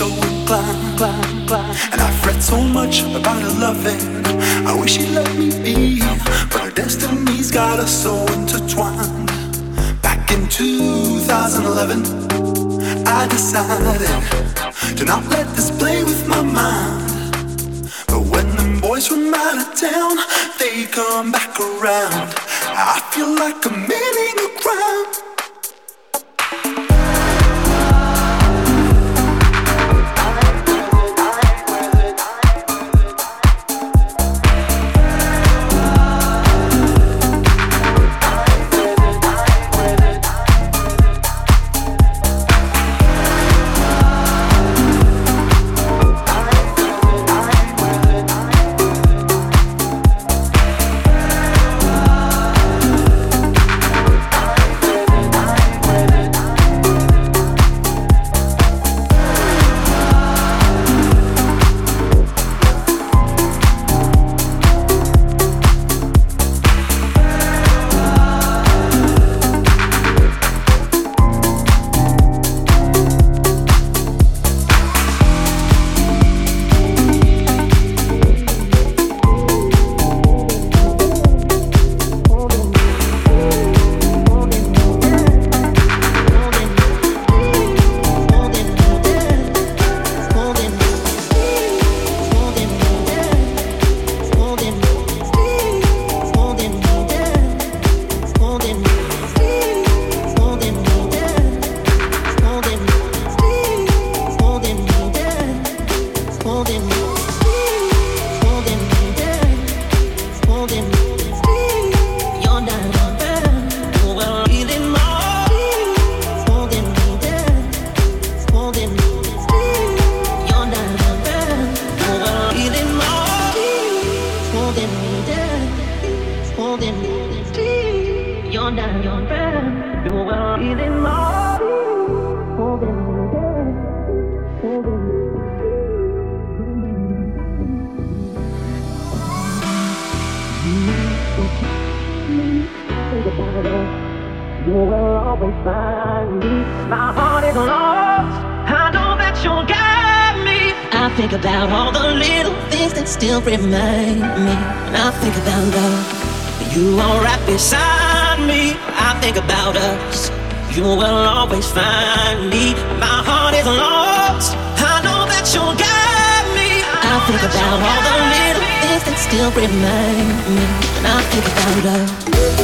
so inclined, inclined, inclined. And I fret so much about her loving. I wish she'd let me be, but her destiny's got us so intertwined. Back in 2011, I decided to not let this play with my mind. But when the boys from out of town, they come back around. I feel like I'm in a crime. you will always find me. My heart is lost. I know that you'll guide me. I think about all the little things that still remind me. I think about love. You are right beside me. I think about us. You will always find me. My heart is lost. I know that you'll guide me. I, I think about all the little me. things that still remind me. And I think about love.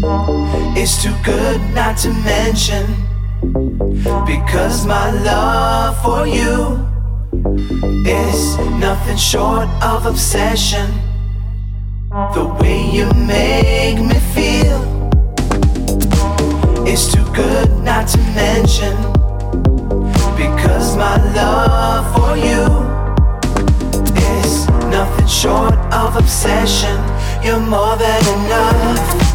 It's too good not to mention. Because my love for you is nothing short of obsession. The way you make me feel is too good not to mention. Because my love for you is nothing short of obsession. You're more than enough.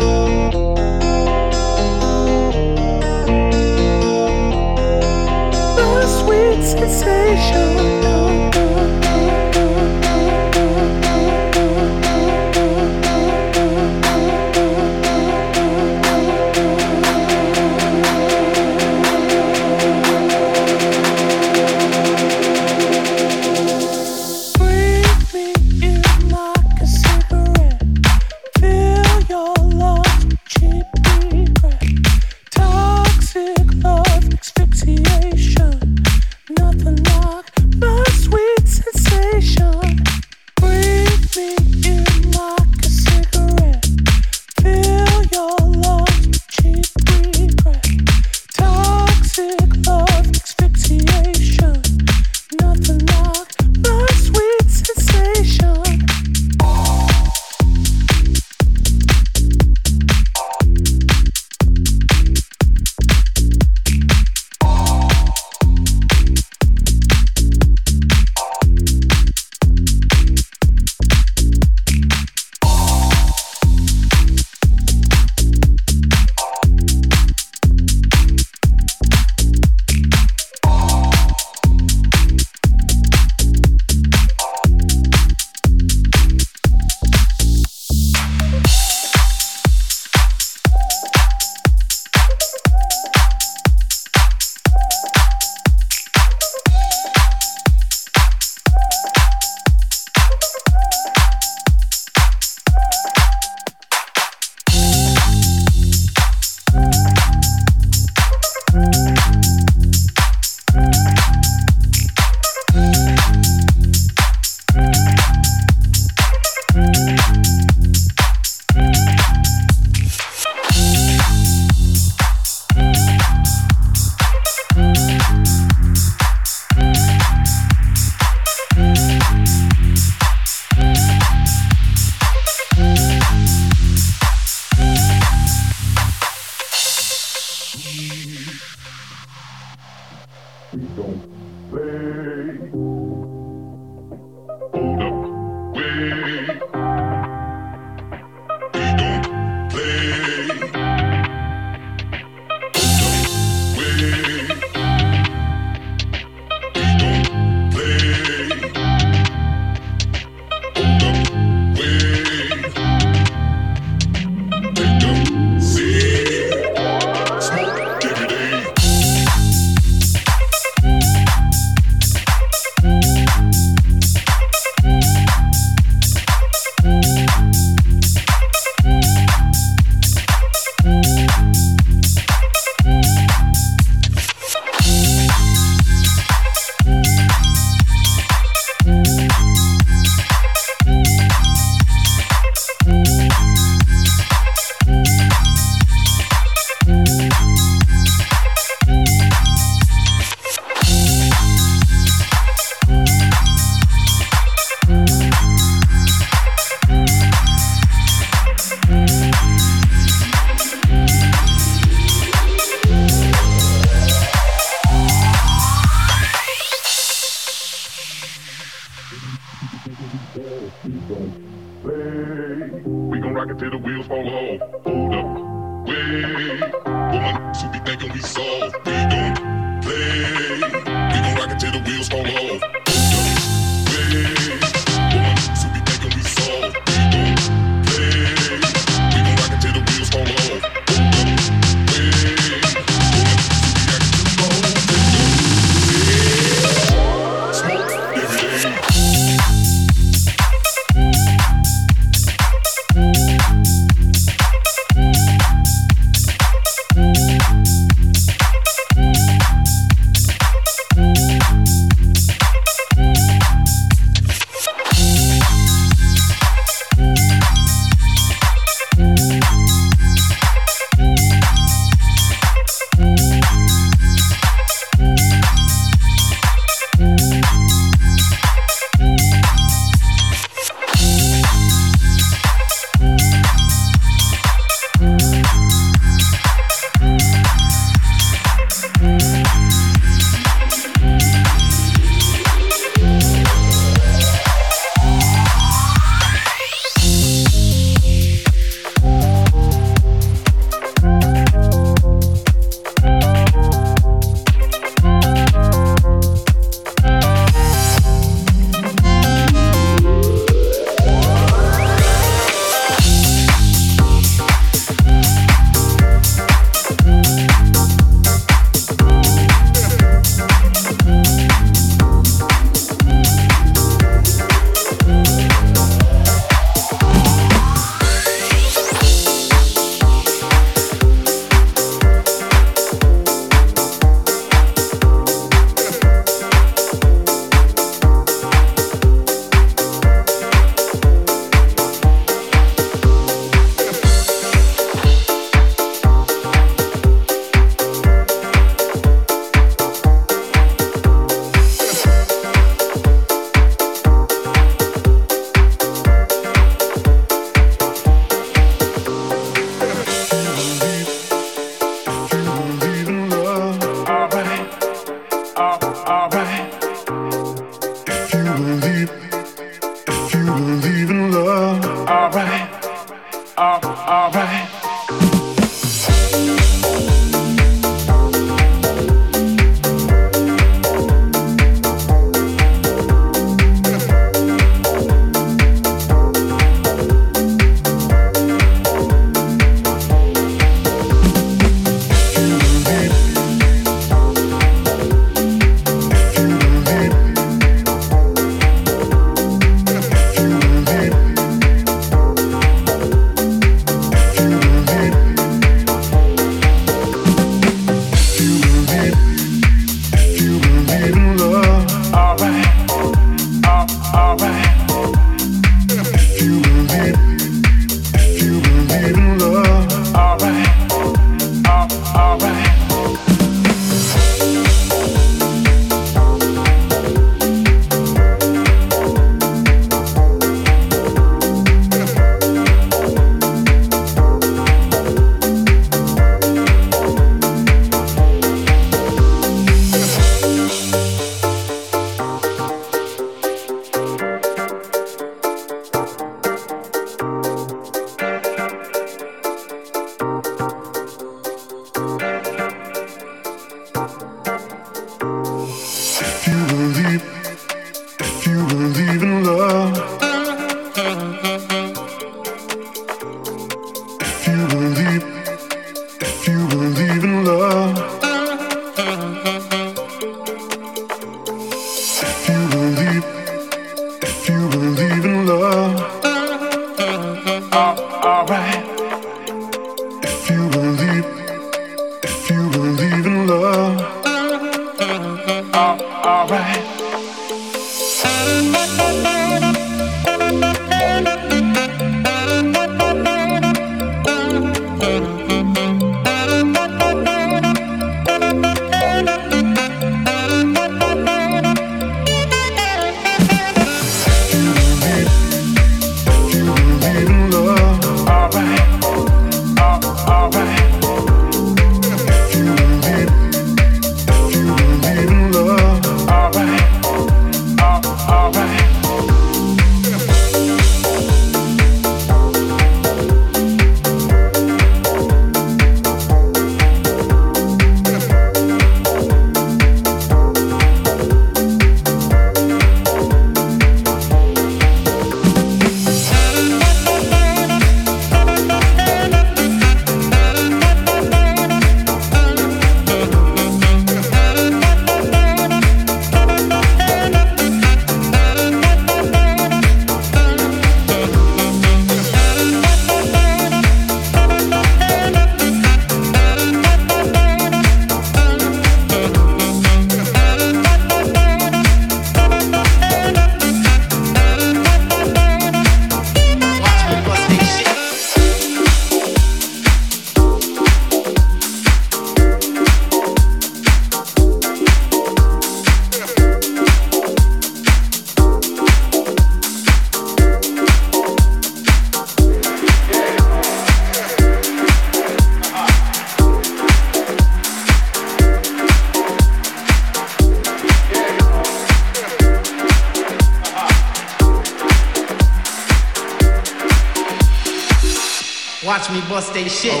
they shit.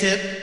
hip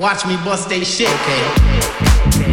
Watch me bust they shit, okay?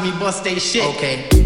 Watch me bust they shit. Okay.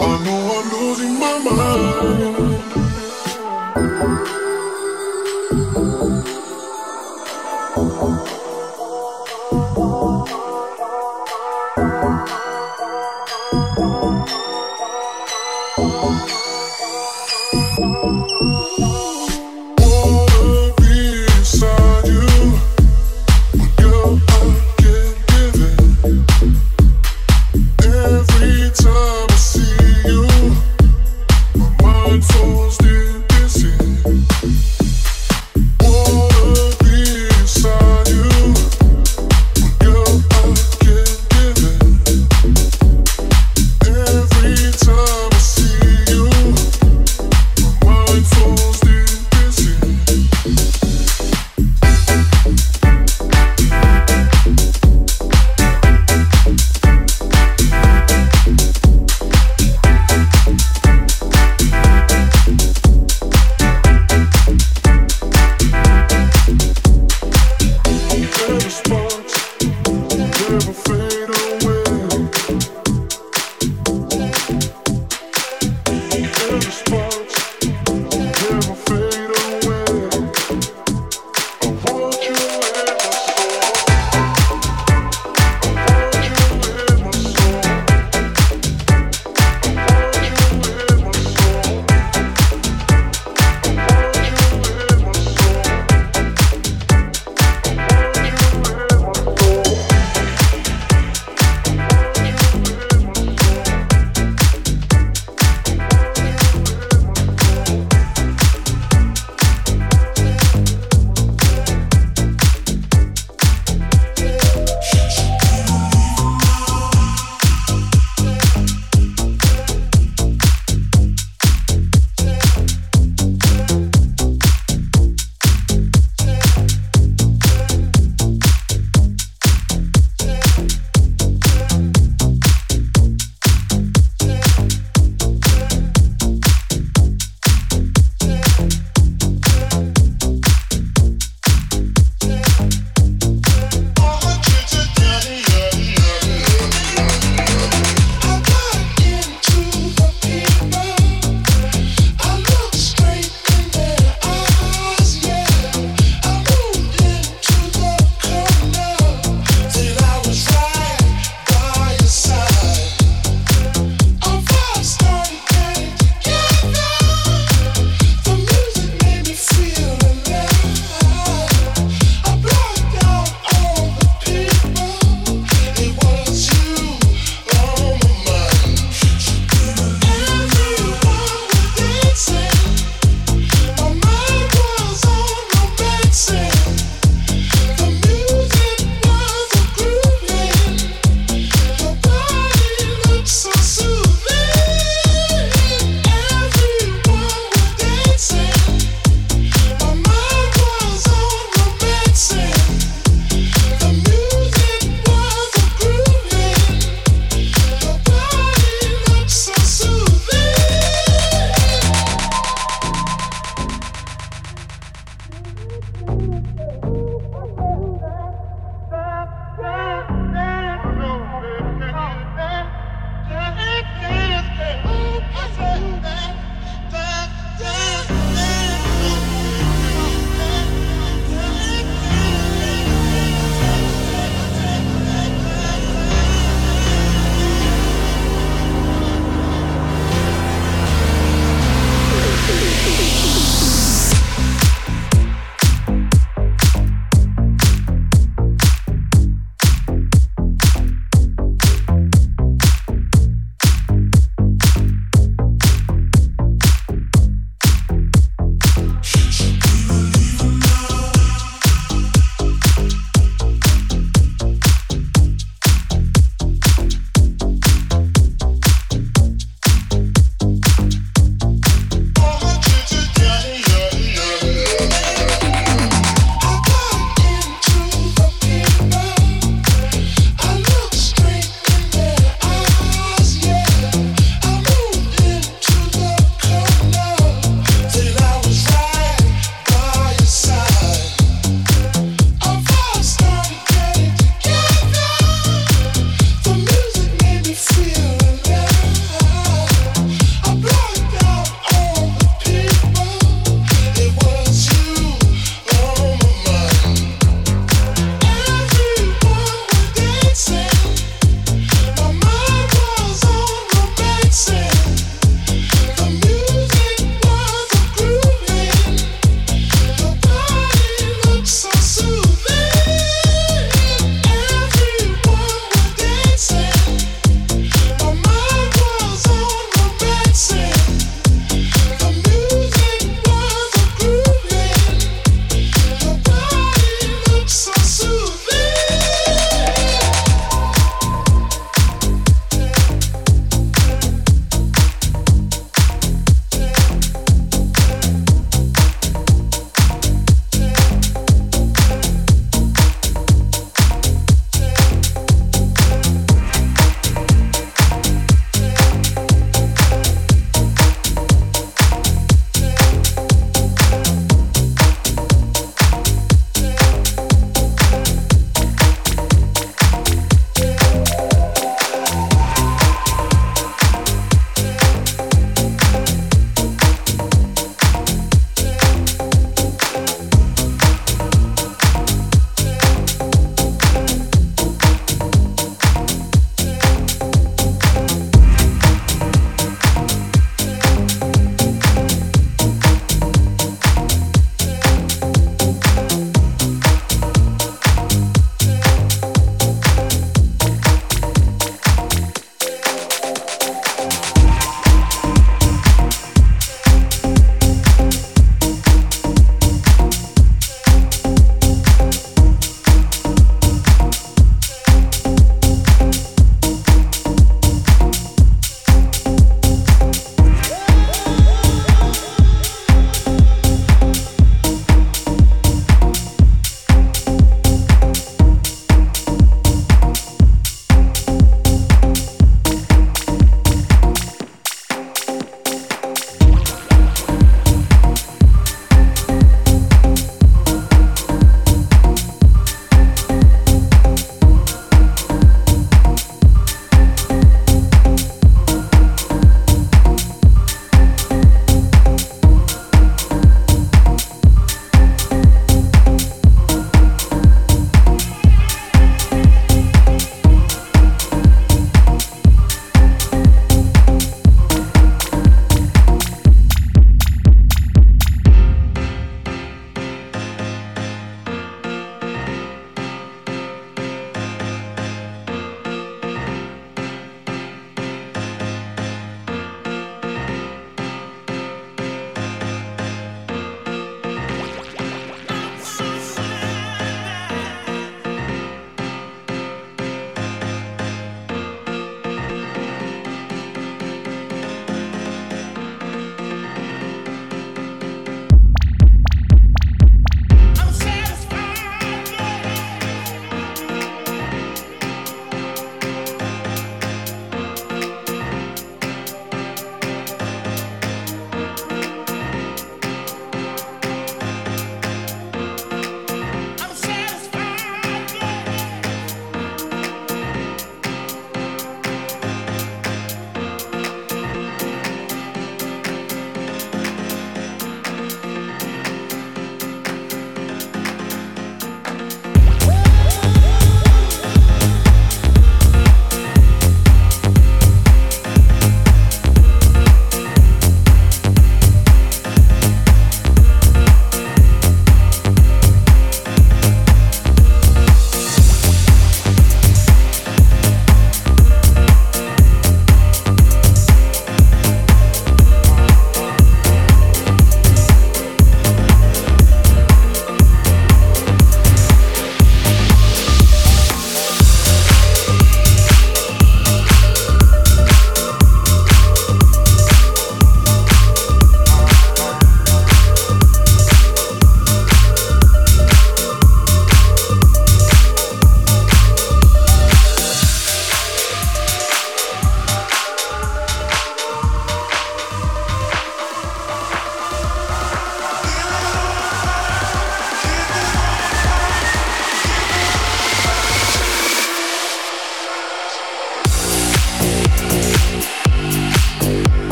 Thank